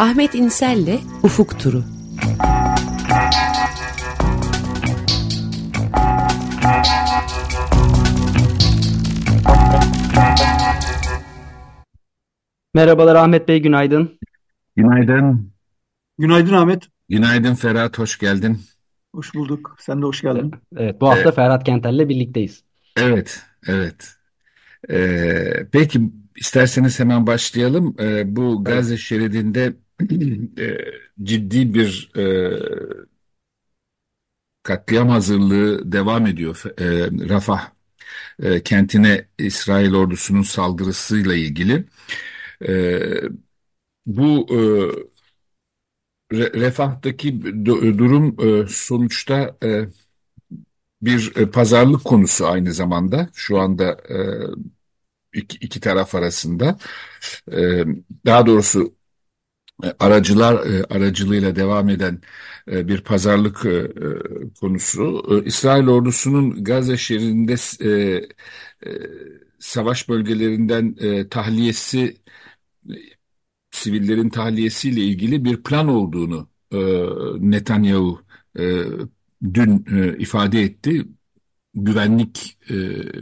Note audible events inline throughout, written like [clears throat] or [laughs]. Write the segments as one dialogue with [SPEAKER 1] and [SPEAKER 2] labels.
[SPEAKER 1] Ahmet İnsel'le Ufuk Turu.
[SPEAKER 2] Merhabalar Ahmet Bey, günaydın.
[SPEAKER 3] Günaydın.
[SPEAKER 4] Günaydın Ahmet.
[SPEAKER 3] Günaydın Ferhat, hoş geldin.
[SPEAKER 4] Hoş bulduk. Sen de hoş geldin.
[SPEAKER 2] Evet, bu hafta Ferhat Kenter'le birlikteyiz.
[SPEAKER 3] Evet, evet. Ee, peki isterseniz hemen başlayalım. Ee, bu
[SPEAKER 2] Evet.
[SPEAKER 3] Gazze şeridinde [clears throat] ciddi bir e, katliam hazırlığı devam ediyor. E, Rafah e, kentine İsrail ordusunun saldırısıyla ilgili. E, bu e, Re- Refah'taki du- durum e, sonuçta e, bir e, pazarlık konusu aynı zamanda. Şu anda e, iki, iki taraf arasında. E, daha doğrusu aracılar e, aracılığıyla devam eden e, bir pazarlık e, e, konusu. E, İsrail ordusunun Gazze şehrinde e, e, savaş bölgelerinden e, tahliyesi sivillerin tahliyesiyle ilgili bir plan olduğunu e, Netanyahu e, dün e, ifade etti. Güvenlik e,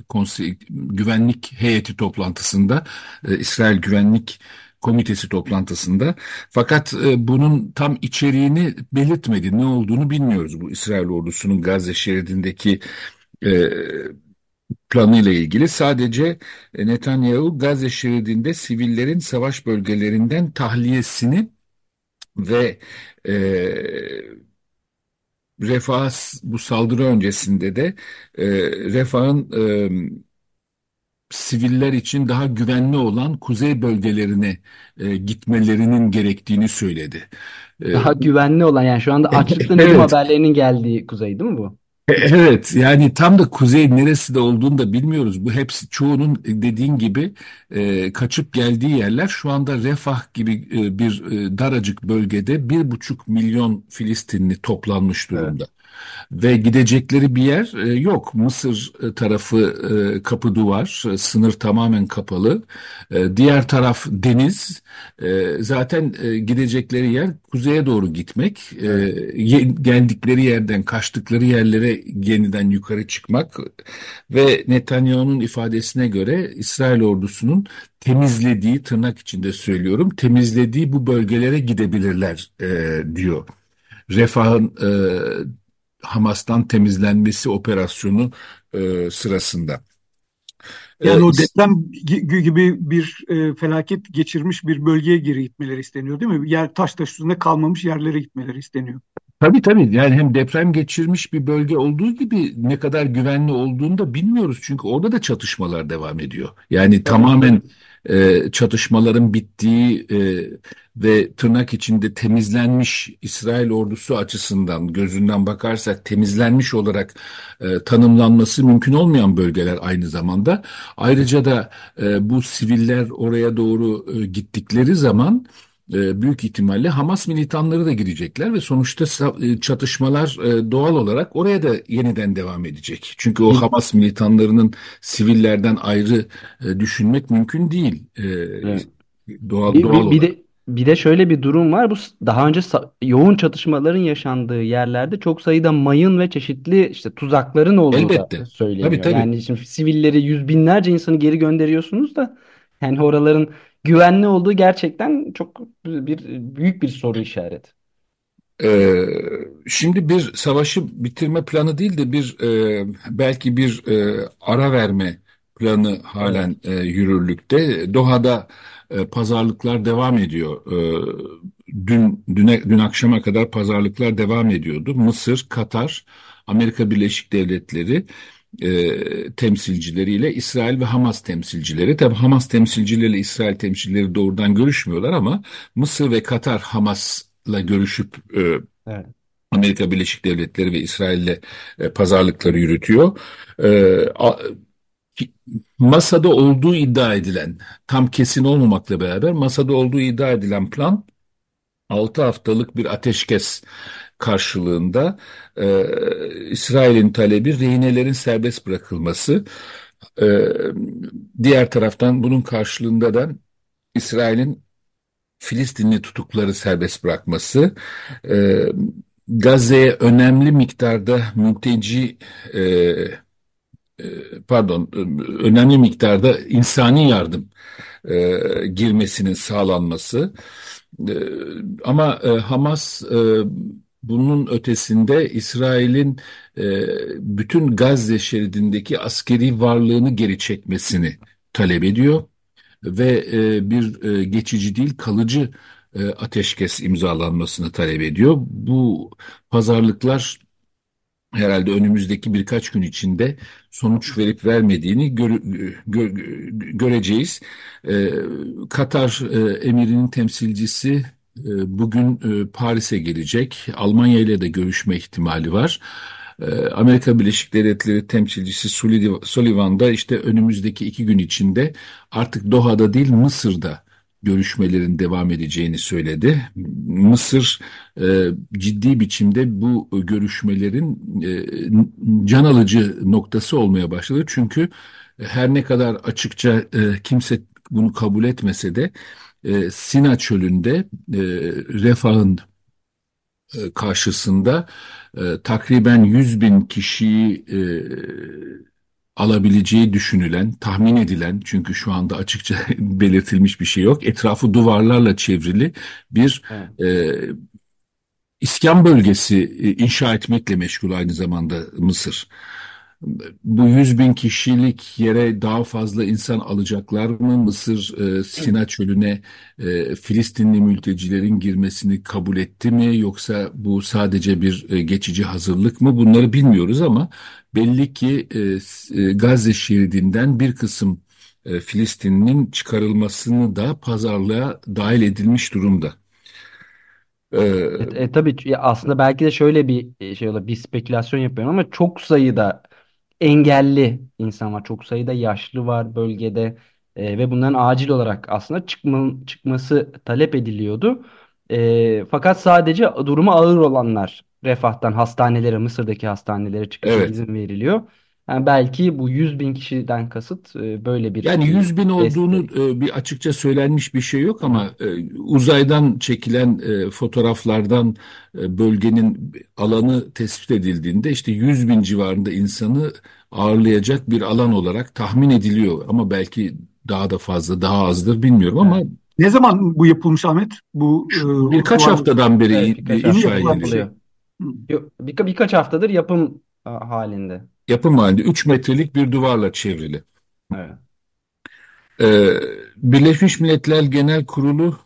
[SPEAKER 3] konsey, güvenlik heyeti toplantısında, e, İsrail Güvenlik Komitesi toplantısında. Fakat e, bunun tam içeriğini belirtmedi. Ne olduğunu bilmiyoruz bu İsrail ordusunun Gazze şeridindeki e, planıyla ilgili. Sadece e, Netanyahu Gazze şeridinde sivillerin savaş bölgelerinden tahliyesini ve e, Refah bu saldırı öncesinde de e, Refah'ın e, siviller için daha güvenli olan kuzey bölgelerine e, gitmelerinin gerektiğini söyledi. E,
[SPEAKER 2] Daha güvenli olan yani şu anda [laughs] açlıktan ölüm
[SPEAKER 3] evet,
[SPEAKER 2] haberlerinin geldiği kuzey değil mi bu?
[SPEAKER 3] E, Evet yani tam da kuzey neresi de olduğunu da bilmiyoruz. Bu hepsi çoğunun dediğin gibi e, kaçıp geldiği yerler. Şu anda Refah gibi e, bir e, daracık bölgede bir buçuk milyon Filistinli toplanmış
[SPEAKER 2] Evet.
[SPEAKER 3] Ve gidecekleri bir yer e, yok. Mısır e, tarafı e, kapı duvar, e, sınır tamamen kapalı. E, diğer taraf deniz. E, zaten e, gidecekleri yer kuzeye doğru gitmek. E, geldikleri yerden, kaçtıkları yerlere yeniden yukarı çıkmak. Ve Netanyahu'nun ifadesine göre İsrail ordusunun temizlediği, tırnak içinde söylüyorum, temizlediği bu bölgelere gidebilirler e, diyor. Refah'ın e, Hamas'tan temizlenmesi operasyonu e, sırasında. E,
[SPEAKER 4] Yani o
[SPEAKER 3] is-
[SPEAKER 4] deprem gi- gibi bir e, felaket geçirmiş bir bölgeye geri gitmeleri isteniyor değil mi? Yer taş taş üstünde kalmamış yerlere gitmeleri isteniyor.
[SPEAKER 3] tabii tabii yani hem deprem geçirmiş bir bölge olduğu gibi ne kadar güvenli olduğunu da bilmiyoruz. Çünkü orada da çatışmalar devam ediyor. Yani
[SPEAKER 2] Tabii
[SPEAKER 3] tamamen. E, çatışmaların bittiği e, ve tırnak içinde temizlenmiş İsrail ordusu açısından gözünden bakarsak temizlenmiş olarak e, tanımlanması mümkün olmayan bölgeler aynı zamanda. Ayrıca da e, bu siviller oraya doğru e, gittikleri zaman e, büyük ihtimalle Hamas militanları da girecekler ve sonuçta e, çatışmalar e, doğal olarak oraya da yeniden devam edecek. Çünkü o
[SPEAKER 2] Bir,
[SPEAKER 3] Hamas militanlarının sivillerden ayrı e, düşünmek mümkün değil. E,
[SPEAKER 2] evet.
[SPEAKER 3] doğal
[SPEAKER 2] Bir,
[SPEAKER 3] doğal
[SPEAKER 2] bir, bir
[SPEAKER 3] olarak.
[SPEAKER 2] de bir de şöyle bir durum var. Bu daha önce yoğun çatışmaların yaşandığı yerlerde çok sayıda mayın ve çeşitli işte tuzakların olduğu da
[SPEAKER 3] Elbette. Tabii
[SPEAKER 2] söyleniyor.
[SPEAKER 3] tabii.
[SPEAKER 2] Yani şimdi sivilleri yüz binlerce insanı geri gönderiyorsunuz da yani oraların güvenli olduğu gerçekten çok bir büyük bir soru işareti.
[SPEAKER 3] Ee, şimdi bir savaşı bitirme planı değil de bir e, belki bir e, ara verme planı halen e, yürürlükte. Doha'da e, pazarlıklar devam ediyor. E, dün düne, dün akşama kadar pazarlıklar devam ediyordu. Mısır, Katar, Amerika Birleşik Devletleri e, temsilcileriyle İsrail ve Hamas temsilcileri. Tabii Hamas temsilcileriyle İsrail temsilcileri doğrudan görüşmüyorlar ama Mısır ve Katar Hamas'la görüşüp e,
[SPEAKER 2] Evet.
[SPEAKER 3] Amerika Birleşik Devletleri ve İsrail'le e, pazarlıkları yürütüyor. E, a- masada olduğu iddia edilen, tam kesin olmamakla beraber masada olduğu iddia edilen plan 6 haftalık bir ateşkes karşılığında e, İsrail'in talebi rehinelerin serbest bırakılması. E, diğer taraftan bunun karşılığında da İsrail'in Filistinli tutukları serbest bırakması, e, Gazze'ye önemli miktarda mülteci e, e, pardon önemli miktarda insani yardım e, girmesinin sağlanması e, ama e, Hamas e, bunun ötesinde İsrail'in e, bütün Gazze şeridindeki askeri varlığını geri çekmesini talep ediyor ve e, bir e, geçici değil kalıcı e, ateşkes imzalanmasını talep ediyor. Bu pazarlıklar herhalde önümüzdeki birkaç gün içinde sonuç verip vermediğini gör, gö, göreceğiz. Ee, Katar e, emirinin temsilcisi e, bugün e, Paris'e gelecek. Almanya ile de görüşme ihtimali var. E, Amerika Birleşik Devletleri temsilcisi Sullivan da işte önümüzdeki iki gün içinde artık Doha'da değil Mısır'da görüşmelerin devam edeceğini söyledi. Mısır e, ciddi biçimde bu görüşmelerin e, can alıcı noktası olmaya başladı. Çünkü her ne kadar açıkça e, kimse bunu kabul etmese de e, Sina çölünde e, Refah'ın e, karşısında e, takriben 100 bin kişiyi e, alabileceği düşünülen, tahmin edilen çünkü şu anda açıkça [laughs] belirtilmiş bir şey yok. Etrafı duvarlarla çevrili bir evet. e, iskan bölgesi e, inşa etmekle meşgul aynı zamanda Mısır. Bu 100 bin kişilik yere daha fazla insan alacaklar mı? Mısır e, Sina çölüne e, Filistinli mültecilerin girmesini kabul etti mi? Yoksa bu sadece bir e, geçici hazırlık mı? Bunları bilmiyoruz ama belli ki e, e, Gazze şeridinden bir kısım e, Filistin'in çıkarılmasını da pazarlığa dahil edilmiş durumda.
[SPEAKER 2] Ee, e, e, tabii aslında belki de şöyle bir e, şey olabilir, bir spekülasyon yapıyorum ama çok sayıda engelli insan var. Çok sayıda yaşlı var bölgede e, ve bunların acil olarak aslında çıkma, çıkması talep ediliyordu. E, fakat sadece durumu ağır olanlar refahtan hastanelere, Mısır'daki hastanelere çıkışa
[SPEAKER 3] Evet.
[SPEAKER 2] izin veriliyor. Yani belki bu 100 bin kişiden kasıt e, böyle bir
[SPEAKER 3] Yani 100 bin olduğunu
[SPEAKER 2] destek.
[SPEAKER 3] e, bir açıkça söylenmiş bir şey yok ama e, uzaydan çekilen e, fotoğraflardan e, bölgenin alanı tespit edildiğinde işte 100 bin civarında insanı ağırlayacak bir alan olarak tahmin ediliyor. Ama belki daha da fazla, daha azdır bilmiyorum ama
[SPEAKER 2] Evet.
[SPEAKER 4] Ne zaman bu yapılmış Ahmet? Bu e,
[SPEAKER 3] birkaç
[SPEAKER 4] duvar
[SPEAKER 3] haftadan beri
[SPEAKER 2] Evet, birkaç
[SPEAKER 3] inşa
[SPEAKER 4] bir
[SPEAKER 3] ediliyor.
[SPEAKER 2] yapılıyor.
[SPEAKER 4] Hı.
[SPEAKER 2] Yo- birka- birkaç haftadır yapım a, halinde.
[SPEAKER 3] Yapım halinde 3 metrelik bir duvarla çevrili.
[SPEAKER 2] Evet.
[SPEAKER 3] Ee, Birleşmiş Milletler Genel Kurulu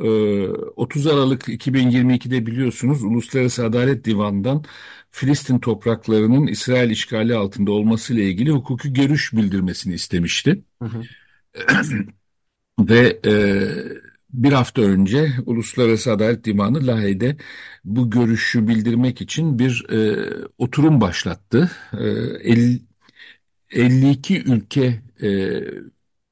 [SPEAKER 3] e, 30 Aralık 2022'de biliyorsunuz Uluslararası Adalet Divanı'ndan Filistin topraklarının İsrail işgali altında olmasıyla ilgili hukuki görüş bildirmesini istemişti.
[SPEAKER 2] Hı hı. [clears throat]
[SPEAKER 3] Ve e, bir hafta önce Uluslararası Adalet Divanı Lahey'de bu görüşü bildirmek için bir e, oturum başlattı. E, el- 52 ülke e,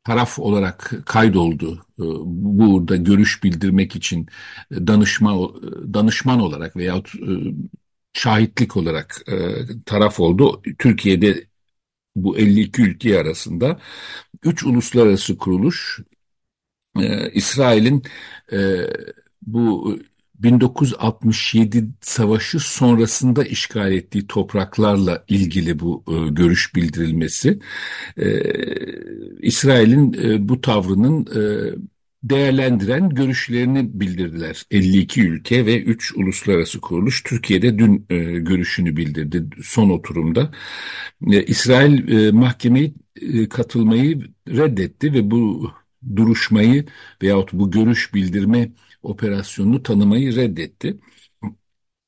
[SPEAKER 3] taraf olarak kaydoldu. E, burada görüş bildirmek için danışma danışman olarak veyahut e, şahitlik olarak e, taraf oldu. Türkiye'de bu 52 ülke arasında üç uluslararası kuruluş e, İsrail'in e, bu 1967 savaşı sonrasında işgal ettiği topraklarla ilgili bu e, görüş bildirilmesi, e, İsrail'in e, bu tavrının e, değerlendiren görüşlerini bildirdiler. 52 ülke ve 3 uluslararası kuruluş. Türkiye'de dün e, görüşünü bildirdi son oturumda. E, İsrail e, mahkemeyi e, katılmayı reddetti ve bu duruşmayı veyahut bu görüş bildirme operasyonunu tanımayı reddetti.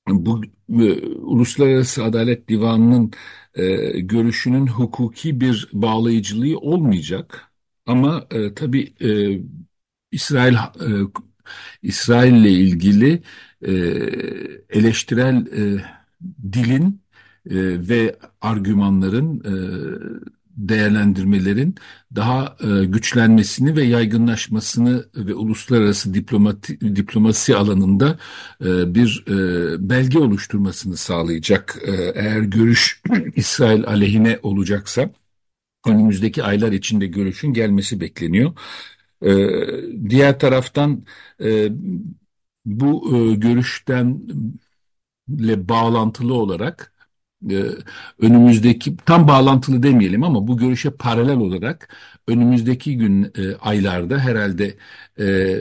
[SPEAKER 3] Bu e, Uluslararası Adalet Divanı'nın e, görüşünün hukuki bir bağlayıcılığı olmayacak. Ama e, tabii e, İsrail e, İsrail ile ilgili e, eleştirel e, dilin e, ve argümanların e, değerlendirmelerin daha e, güçlenmesini ve yaygınlaşmasını ve uluslararası diplomati, diplomasi alanında e, bir e, belge oluşturmasını sağlayacak. Eğer görüş [clears throat] İsrail aleyhine olacaksa önümüzdeki aylar içinde görüşün gelmesi bekleniyor. Diğer taraftan bu e, görüşten ile bağlantılı olarak önümüzdeki tam bağlantılı demeyelim ama bu görüşe paralel olarak önümüzdeki gün e, aylarda herhalde e,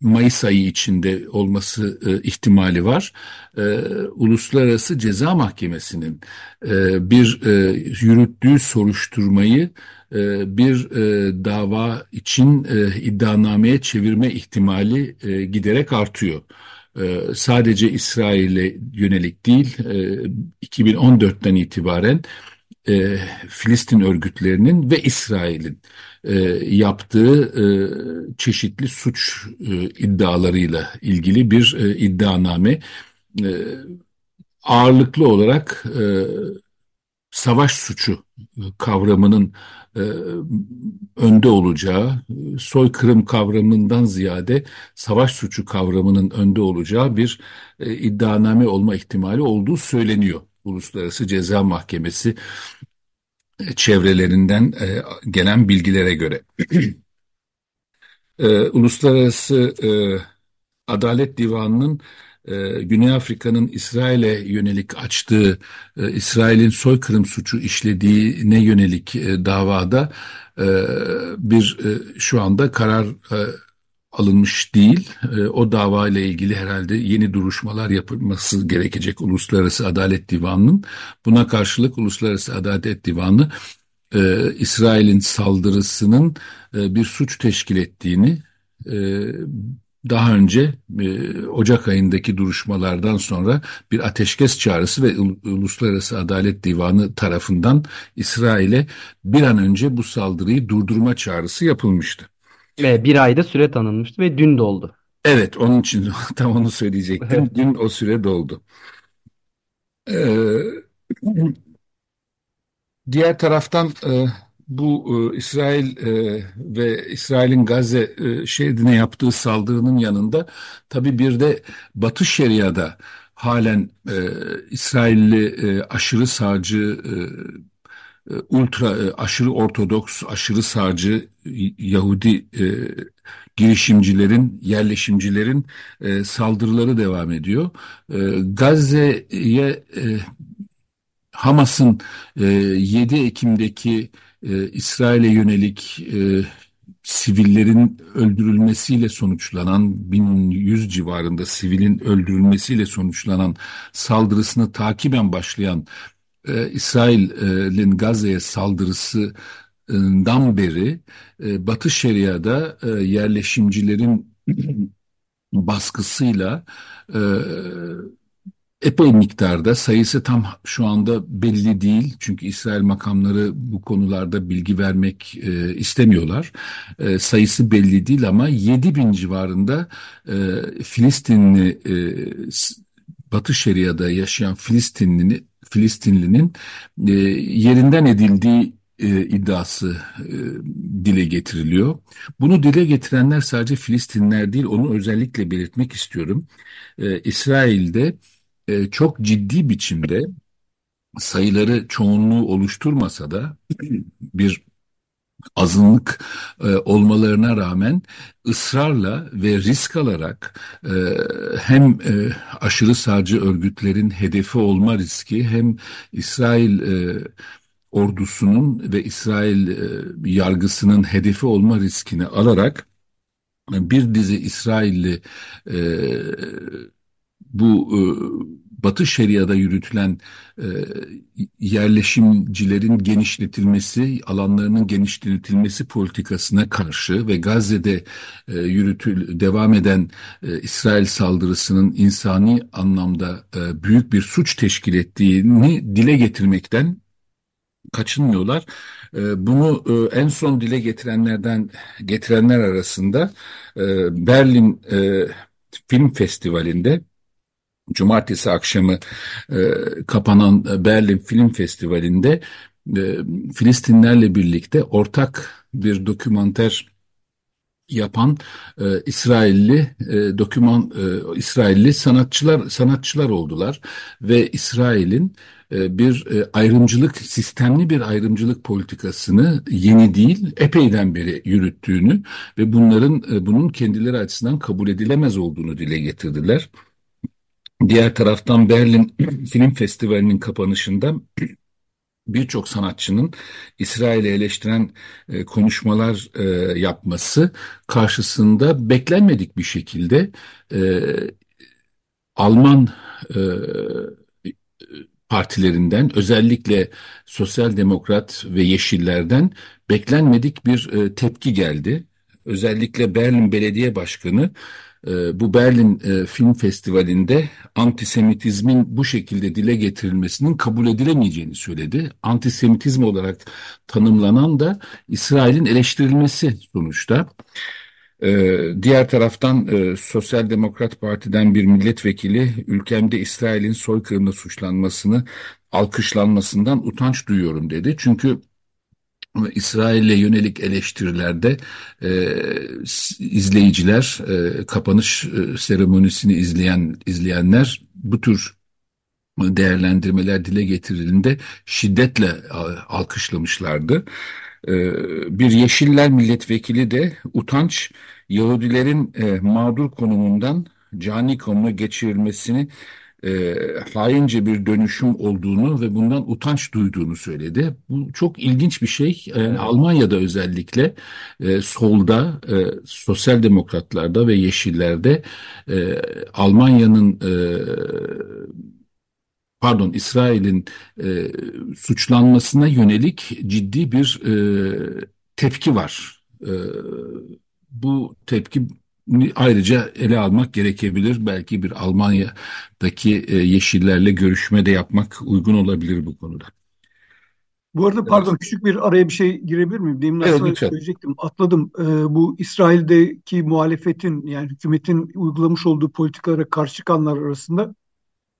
[SPEAKER 3] Mayıs ayı içinde olması e, ihtimali var. Uluslararası Ceza Mahkemesi'nin bir yürüttüğü soruşturmayı bir dava için e, iddianameye çevirme ihtimali giderek artıyor. E, sadece İsrail'e yönelik değil, e, 2014'ten itibaren e, Filistin örgütlerinin ve İsrail'in e, yaptığı e, çeşitli suç e, iddialarıyla ilgili bir e, iddianame. E, ağırlıklı olarak e, savaş suçu kavramının e, önde olacağı, soykırım kavramından ziyade savaş suçu kavramının önde olacağı bir e, iddianame olma ihtimali olduğu söyleniyor. Uluslararası Ceza Mahkemesi e, çevrelerinden e, gelen bilgilere göre. [clears throat] e, Uluslararası e, Adalet Divanı'nın e, Güney Afrika'nın İsrail'e yönelik açtığı, e, İsrail'in soykırım suçu işlediğine yönelik e, davada e, bir şu anda karar alınmış değil. O dava ile ilgili herhalde yeni duruşmalar yapılması gerekecek Uluslararası Adalet Divanı'nın. Buna karşılık Uluslararası Adalet Divanı İsrail'in saldırısının bir suç teşkil ettiğini daha önce e, Ocak ayındaki duruşmalardan sonra bir ateşkes çağrısı ve Uluslararası Adalet Divanı tarafından İsrail'e bir an önce bu saldırıyı durdurma çağrısı yapılmıştı.
[SPEAKER 2] Ve bir ayda süre tanınmıştı ve dün doldu.
[SPEAKER 3] Evet, onun için [laughs] tam onu söyleyecektim. Dün o süre doldu. Ee, [clears throat] diğer taraftan e, bu e, İsrail e, ve İsrail'in Gazze e, şehrine yaptığı saldırının yanında tabii bir de Batı Şeria'da halen e, İsrailli e, aşırı sağcı e, e ultra e, aşırı ortodoks, aşırı sağcı Yahudi e, girişimcilerin, yerleşimcilerin e, saldırıları devam ediyor. E, Gazze'ye e, Hamas'ın e, 7 Ekim'deki e, İsrail'e yönelik e, sivillerin öldürülmesiyle sonuçlanan 1100 civarında sivilin öldürülmesiyle sonuçlanan saldırısını takiben başlayan e, İsrail'in Gazze'ye saldırısından beri e, Batı Şeria'da e, yerleşimcilerin [clears throat] baskısıyla e, epey miktarda sayısı tam şu anda belli değil. Çünkü İsrail makamları bu konularda bilgi vermek e, istemiyorlar. E, sayısı belli değil ama 7 bin civarında e, Filistinli e, Batı Şeria'da yaşayan Filistinli Filistinlinin e, yerinden edildiği e, iddiası e, dile getiriliyor. Bunu dile getirenler sadece Filistinler değil, onu özellikle belirtmek istiyorum. E, İsrail'de e, çok ciddi biçimde sayıları çoğunluğu oluşturmasa da bir azınlık e, olmalarına rağmen ısrarla ve risk alarak e, hem e, aşırı sağcı örgütlerin hedefi olma riski hem İsrail e, ordusunun ve İsrail e, yargısının hedefi olma riskini alarak bir dizi İsrailli e, bu e, Batı Şeria'da yürütülen e, yerleşimcilerin genişletilmesi, alanlarının genişletilmesi politikasına karşı ve Gazze'de e, yürütül devam eden e, İsrail saldırısının insani anlamda e, büyük bir suç teşkil ettiğini dile getirmekten kaçınmıyorlar. E, bunu e, en son dile getirenlerden getirenler arasında e, Berlin Film Festivali'nde cumartesi akşamı e, kapanan Berlin Film Festivali'nde e, Filistinlerle birlikte ortak bir dokümanter yapan e, İsrailli e, doküman e, İsrailli sanatçılar sanatçılar oldular ve İsrail'in e, bir e, ayrımcılık sistemli bir ayrımcılık politikasını yeni değil epeyden beri yürüttüğünü ve bunların e, bunun kendileri açısından kabul edilemez olduğunu dile getirdiler. Diğer taraftan Berlin [clears throat] Film Festivali'nin kapanışında [clears throat] birçok sanatçının İsrail'i eleştiren e, konuşmalar e, yapması karşısında beklenmedik bir şekilde e, Alman e, partilerinden özellikle Sosyal Demokrat ve Yeşillerden beklenmedik bir e, tepki geldi. Özellikle Berlin Belediye Başkanı bu Berlin e, Film Festivali'nde antisemitizmin bu şekilde dile getirilmesinin kabul edilemeyeceğini söyledi. Antisemitizm olarak tanımlanan da İsrail'in eleştirilmesi sonuçta. Ee, diğer taraftan e, Sosyal Demokrat Parti'den bir milletvekili ülkemde İsrail'in soykırımla suçlanmasını alkışlanmasından utanç duyuyorum dedi. Çünkü İsrail'e yönelik eleştirilerde e, izleyiciler, e, kapanış e, seremonisini izleyen izleyenler bu tür değerlendirmeler dile getirildiğinde şiddetle alkışlamışlardı. E, bir Yeşiller milletvekili de utanç Yahudilerin e, mağdur konumundan cani konuma geçirilmesini e, haince bir dönüşüm olduğunu ve bundan utanç duyduğunu söyledi. Bu çok ilginç bir şey. Yani evet. Almanya'da özellikle e, solda, e, sosyal demokratlarda ve yeşillerde e, Almanya'nın e, pardon İsrail'in e, suçlanmasına yönelik ciddi bir e, tepki var. E, bu tepki ayrıca ele almak gerekebilir. Belki bir Almanya'daki e, yeşillerle görüşme de yapmak uygun olabilir bu konuda.
[SPEAKER 4] Bu arada pardon evet. küçük bir araya bir şey girebilir miyim? Demin evet, aslında lütfen. söyleyecektim. Atladım. Ee, bu İsrail'deki muhalefetin yani hükümetin uygulamış olduğu politikalara karşı çıkanlar arasında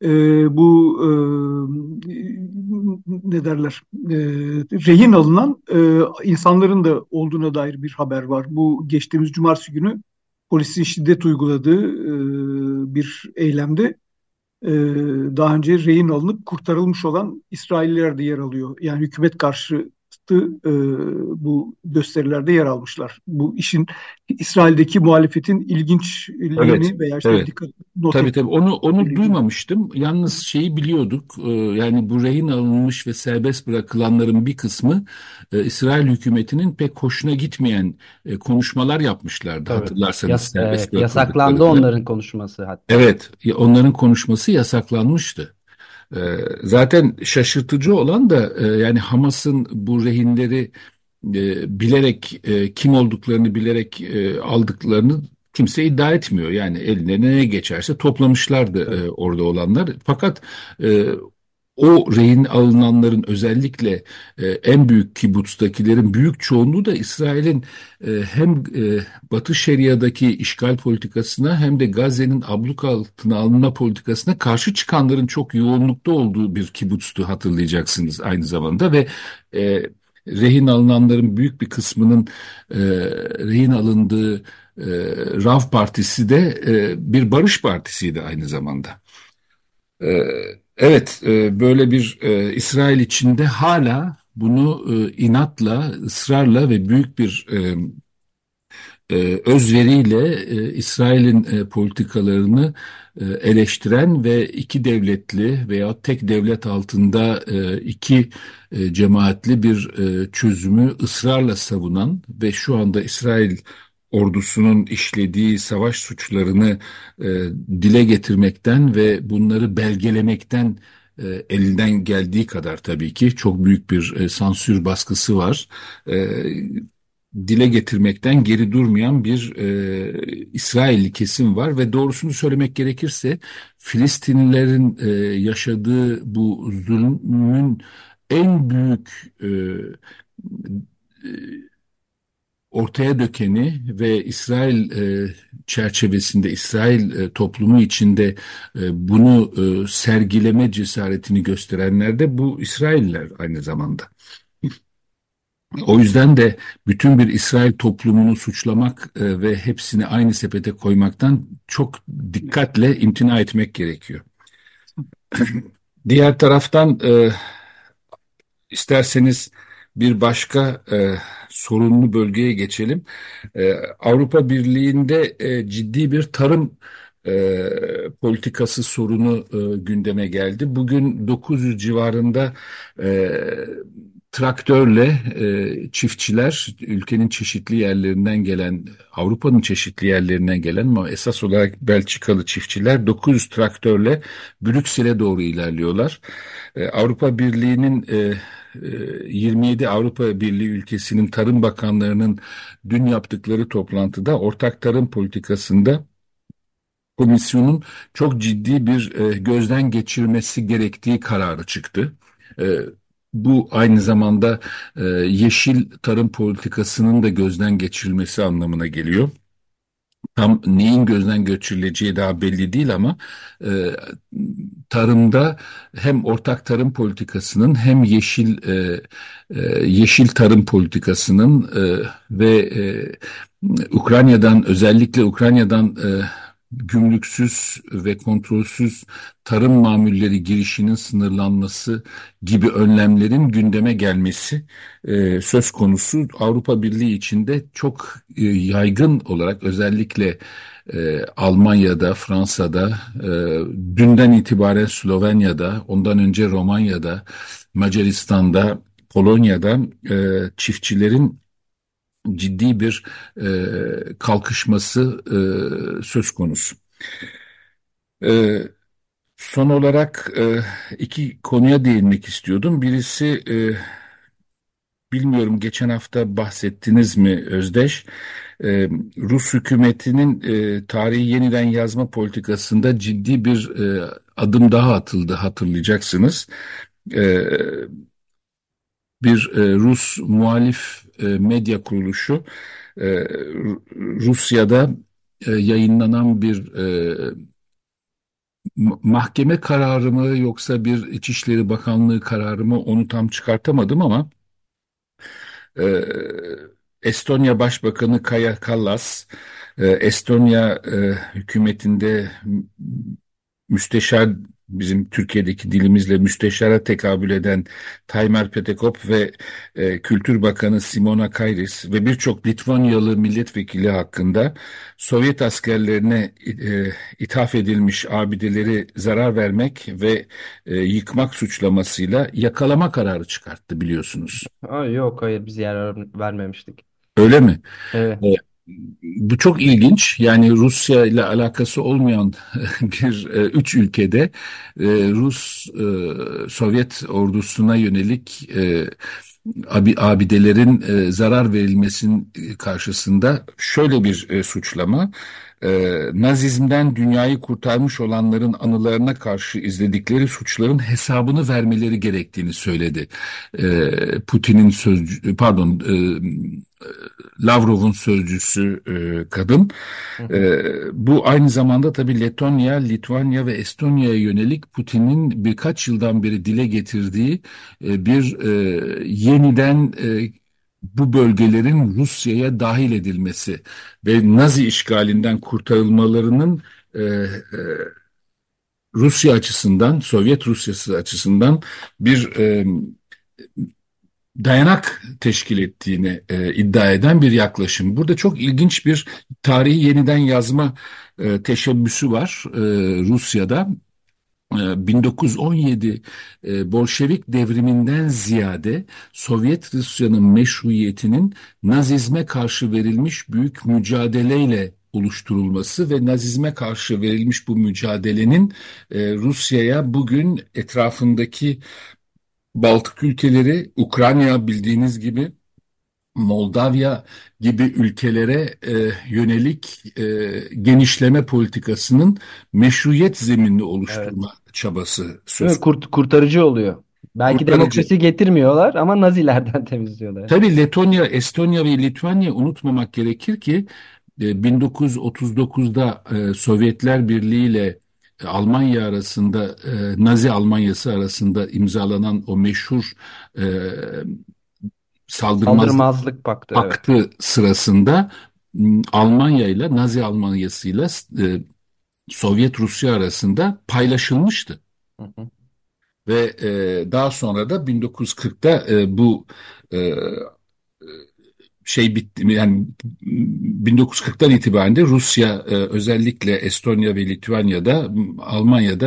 [SPEAKER 4] e, bu e, ne derler e, rehin alınan e, insanların da olduğuna dair bir haber var. Bu geçtiğimiz cumartesi günü polisin şiddet uyguladığı e, bir eylemde e, daha önce rehin alınıp kurtarılmış olan İsrailliler de yer alıyor. Yani hükümet karşıtı e, bu gösterilerde yer almışlar. Bu işin İsrail'deki muhalefetin ilginçliğini evet, veya işte
[SPEAKER 3] evet. dikkat not Tabii tabii onu onu ilginç. duymamıştım. Yalnız şeyi biliyorduk. E, yani bu rehin alınmış ve serbest bırakılanların bir kısmı e, İsrail hükümetinin pek hoşuna gitmeyen e, konuşmalar yapmışlardı tabii. hatırlarsanız. Yas
[SPEAKER 2] serbest evet, yasaklandı onların konuşması hatta.
[SPEAKER 3] Evet, onların konuşması yasaklanmıştı. Zaten şaşırtıcı olan da yani Hamas'ın bu rehinleri e, bilerek e, kim olduklarını bilerek e, aldıklarını kimse iddia etmiyor. Yani eline ne geçerse toplamışlardı e, orada olanlar. Fakat e, o rehin alınanların özellikle e, en büyük kibutstakilerin büyük çoğunluğu da İsrail'in e, hem e, Batı Şeria'daki işgal politikasına hem de Gazze'nin abluk altına alınma politikasına karşı çıkanların çok yoğunlukta olduğu bir kibutstu hatırlayacaksınız aynı zamanda ve e, rehin alınanların büyük bir kısmının e, rehin alındığı e, Rav Partisi de e, bir barış partisiydi aynı zamanda. E, evet, e, böyle bir e, İsrail içinde hala bunu e, inatla, ısrarla ve büyük bir özveriyle İsrail'in politikalarını eleştiren ve iki devletli veya tek devlet altında iki cemaatli bir çözümü ısrarla savunan ve şu anda İsrail ordusunun işlediği savaş suçlarını dile getirmekten ve bunları belgelemekten elinden geldiği kadar tabii ki çok büyük bir sansür baskısı var. Dile getirmekten geri durmayan bir e, İsrailli kesim var ve doğrusunu söylemek gerekirse Filistinlilerin e, yaşadığı bu zulmün en büyük e, e, ortaya dökeni ve İsrail e, çerçevesinde İsrail e, toplumu içinde e, bunu e, sergileme cesaretini gösterenler de bu İsrailler aynı zamanda. O yüzden de bütün bir İsrail toplumunu suçlamak e, ve hepsini aynı sepete koymaktan çok dikkatle imtina etmek gerekiyor. Diğer taraftan e, isterseniz bir başka e, sorunlu bölgeye geçelim. E, Avrupa Birliği'nde e, ciddi bir tarım e, politikası sorunu e, gündeme geldi. Bugün 900 civarında e, traktörle e, çiftçiler ülkenin çeşitli yerlerinden gelen, Avrupa'nın çeşitli yerlerinden gelen ama esas olarak Belçikalı çiftçiler 900 traktörle Brüksel'e doğru ilerliyorlar. E, Avrupa Birliği'nin e, 27 e, Avrupa Birliği ülkesinin tarım bakanlarının dün yaptıkları toplantıda ortak tarım politikasında komisyonun çok ciddi bir e, gözden geçirmesi gerektiği kararı çıktı. E, bu aynı zamanda e, yeşil tarım politikasının da gözden geçirilmesi anlamına geliyor. Tam neyin gözden geçirileceği daha belli değil ama e, tarımda hem ortak tarım politikasının hem yeşil e, e, yeşil tarım politikasının e, ve e, Ukrayna'dan özellikle Ukrayna'dan e, gümrüksüz ve kontrolsüz tarım mamulleri girişinin sınırlanması gibi önlemlerin gündeme gelmesi e, söz konusu. Avrupa Birliği içinde çok e, yaygın olarak özellikle e, Almanya'da, Fransa'da, e, dünden itibaren Slovenya'da, ondan önce Romanya'da, Macaristan'da, Polonya'da e, çiftçilerin ciddi bir e, kalkışması e, söz konusu. E, son olarak e, iki konuya değinmek istiyordum. Birisi e, bilmiyorum geçen hafta bahsettiniz mi Özdeş? E, Rus hükümetinin e, tarihi yeniden yazma politikasında ciddi bir e, adım daha atıldı hatırlayacaksınız. E, bir e, Rus muhalif e, medya kuruluşu e, Rusya'da e, yayınlanan bir mahkeme kararı mı yoksa bir İçişleri Bakanlığı kararı mı onu tam çıkartamadım ama Estonya Başbakanı Kaya Kallas Estonya hükümetinde müsteşar bizim Türkiye'deki dilimizle müsteşara tekabül eden Taymer Petekop ve e, Kültür Bakanı Simona Kairis ve birçok Litvanyalı milletvekili hakkında Sovyet askerlerine e, ithaf edilmiş abideleri zarar vermek ve e, yıkmak suçlamasıyla yakalama kararı çıkarttı biliyorsunuz.
[SPEAKER 2] Aa, yok hayır biz yer vermemiştik.
[SPEAKER 3] Öyle mi?
[SPEAKER 2] Evet.
[SPEAKER 3] E, bu çok ilginç. Yani Rusya ile alakası olmayan [laughs] bir e, üç ülkede e, Rus e, Sovyet ordusuna yönelik abidelerin zarar verilmesinin karşısında şöyle bir suçlama Nazizmden dünyayı kurtarmış olanların anılarına karşı izledikleri suçların hesabını vermeleri gerektiğini söyledi. Putin'in sözcü pardon Lavrov'un sözcüsü e, kadın. E, bu aynı zamanda tabii Letonya, Litvanya ve Estonya'ya yönelik Putin'in birkaç yıldan beri dile getirdiği e, bir e, yeniden e, bu bölgelerin Rusya'ya dahil edilmesi ve Nazi işgalinden kurtarılmalarının e, e, Rusya açısından, Sovyet Rusyası açısından bir e, dayanak teşkil ettiğini e, iddia eden bir yaklaşım. Burada çok ilginç bir tarihi yeniden yazma e, teşebbüsü var e, Rusya'da. 1917 e, e, Bolşevik devriminden ziyade Sovyet Rusya'nın meşruiyetinin Nazizme karşı verilmiş büyük mücadeleyle oluşturulması ve Nazizme karşı verilmiş bu mücadelenin e, Rusya'ya bugün etrafındaki Baltık ülkeleri, Ukrayna bildiğiniz gibi Moldavya gibi ülkelere e, yönelik e, genişleme politikasının meşruiyet zeminini oluşturma evet. çabası söz
[SPEAKER 2] konusu. Kurt, kurtarıcı oluyor. Belki kurtarıcı. demokrasi getirmiyorlar ama Nazilerden [laughs] temizliyorlar.
[SPEAKER 3] Tabii Letonya, Estonya ve Litvanya unutmamak gerekir ki e, 1939'da e, Sovyetler Birliği ile Almanya arasında e, Nazi Almanyası arasında imzalanan o meşhur e, saldırmazlık,
[SPEAKER 2] saldırmazlık paktı,
[SPEAKER 3] paktı
[SPEAKER 2] evet.
[SPEAKER 3] sırasında Almanya ile Nazi Almanyası ile e, Sovyet Rusya arasında paylaşılmıştı. Hı hı. Ve e, daha sonra da 1940'ta e, bu e, şey bitti yani 1940'tan itibaren de Rusya özellikle Estonya ve Litvanya'da Almanya'da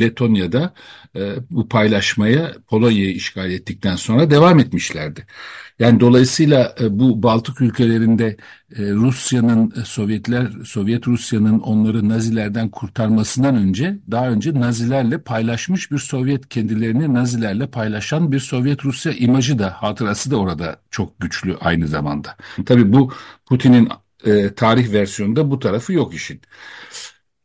[SPEAKER 3] Letonya'da bu paylaşmaya Polonya'yı işgal ettikten sonra devam etmişlerdi. Yani dolayısıyla e, bu Baltık ülkelerinde e, Rusya'nın e, Sovyetler Sovyet Rusya'nın onları Nazilerden kurtarmasından önce daha önce Nazilerle paylaşmış bir Sovyet kendilerini Nazilerle paylaşan bir Sovyet Rusya imajı da hatırası da orada çok güçlü aynı zamanda. Tabii bu Putin'in e, tarih versiyonunda bu tarafı yok işin.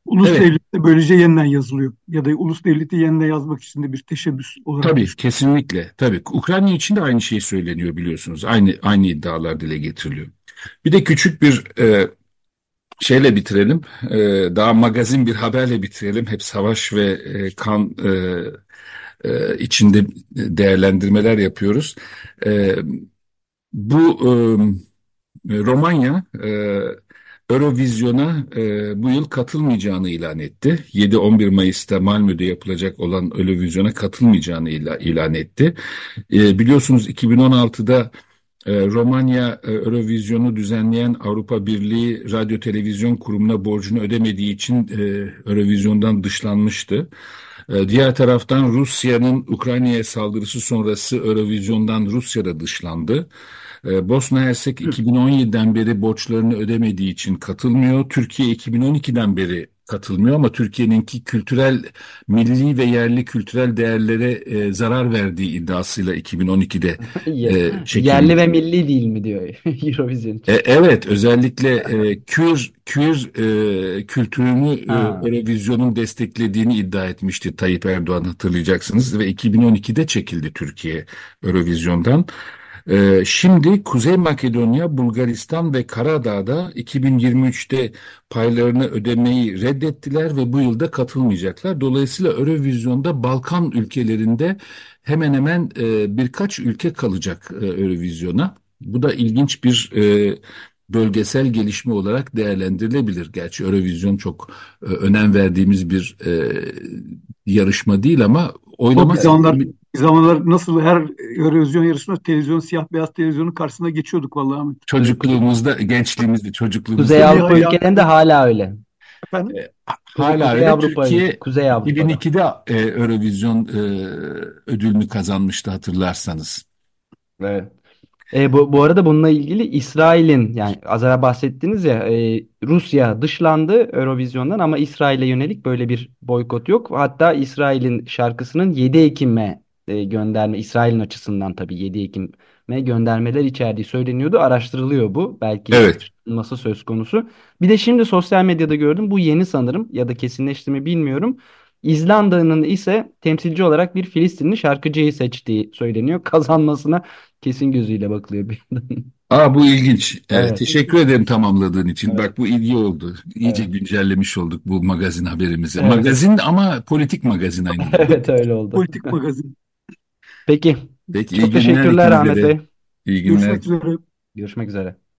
[SPEAKER 4] Ulus evet. devleti böylece yeniden yazılıyor. Ya da ulus devleti yeniden yazmak için de bir teşebbüs olarak.
[SPEAKER 3] Tabii düşünüyor. kesinlikle. Tabii Ukrayna için de aynı şey söyleniyor biliyorsunuz. Aynı aynı iddialar dile getiriliyor. Bir de küçük bir e, şeyle bitirelim. E, daha magazin bir haberle bitirelim. Hep savaş ve e, kan e, e, içinde değerlendirmeler yapıyoruz. E, bu e, Romanya e, Eurovizyona e, bu yıl katılmayacağını ilan etti. 7-11 Mayıs'ta Malmö'de yapılacak olan Eurovizyona katılmayacağını ilan, ilan etti. E, biliyorsunuz 2016'da e, Romanya e, Eurovizyonu düzenleyen Avrupa Birliği Radyo Televizyon Kurumu'na borcunu ödemediği için e, Eurovizyondan dışlanmıştı. E, diğer taraftan Rusya'nın Ukrayna'ya saldırısı sonrası Eurovizyondan Rusya da dışlandı. Ee, Bosna Hersek 2017'den beri borçlarını ödemediği için katılmıyor. Türkiye 2012'den beri katılmıyor ama Türkiye'ninki kültürel, milli ve yerli kültürel değerlere e, zarar verdiği iddiasıyla 2012'de [laughs]
[SPEAKER 2] e, çekildi. Yerli ve milli değil mi diyor [laughs] Eurovision
[SPEAKER 3] E, evet, özellikle e, Kür Kür e, kültürünü e, Eurovision'un desteklediğini iddia etmişti Tayyip Erdoğan hatırlayacaksınız ve 2012'de çekildi Türkiye Eurovision'dan. Ee, şimdi Kuzey Makedonya, Bulgaristan ve Karadağ'da 2023'te paylarını ödemeyi reddettiler ve bu yılda katılmayacaklar. Dolayısıyla Eurovizyon'da Balkan ülkelerinde hemen hemen e, birkaç ülke kalacak e, Eurovizyon'a. Bu da ilginç bir e, bölgesel gelişme olarak değerlendirilebilir. Gerçi Eurovizyon çok e, önem verdiğimiz bir e, yarışma değil ama oylama...
[SPEAKER 4] O zamanlar, zamanlar nasıl her Eurovision yarışması televizyon, siyah beyaz televizyonun karşısına geçiyorduk vallahi Ahmet.
[SPEAKER 3] Çocukluğumuzda, gençliğimizde, çocukluğumuzda.
[SPEAKER 2] Kuzey Avrupa ülkelerinde hala öyle. Efendim?
[SPEAKER 3] E, hala Kuzey öyle. Avrupa, Türkiye Kuzey Avrupa'da. 2002'de e, Eurovision e, ödülünü kazanmıştı hatırlarsanız.
[SPEAKER 2] Evet. E, bu, bu arada bununla ilgili İsrail'in yani az önce bahsettiniz ya e, Rusya dışlandı Eurovision'dan ama İsrail'e yönelik böyle bir boykot yok. Hatta İsrail'in şarkısının 7 Ekim'e e, gönderme İsrail'in açısından tabii 7 Ekim'e göndermeler içerdiği söyleniyordu. Araştırılıyor bu. Belki
[SPEAKER 3] evet.
[SPEAKER 2] nasıl söz konusu. Bir de şimdi sosyal medyada gördüm. Bu yeni sanırım ya da kesinleşti mi bilmiyorum. İzlanda'nın ise temsilci olarak bir Filistinli şarkıcıyı seçtiği söyleniyor. [laughs] Kazanmasına kesin gözüyle bakılıyor bir yandan.
[SPEAKER 3] Aa bu ilginç. Ee, evet. teşekkür ederim tamamladığın için. Evet. Bak bu ilgi oldu. İyice evet. güncellemiş olduk bu magazin haberimizi. Evet. Magazin ama politik magazin aynı. [laughs]
[SPEAKER 2] evet öyle oldu.
[SPEAKER 4] Politik magazin.
[SPEAKER 2] Peki.
[SPEAKER 3] Peki
[SPEAKER 2] Çok teşekkürler Ahmet Bey.
[SPEAKER 3] İyi günler.
[SPEAKER 4] Görüşmek üzere.
[SPEAKER 2] Görüşmek üzere.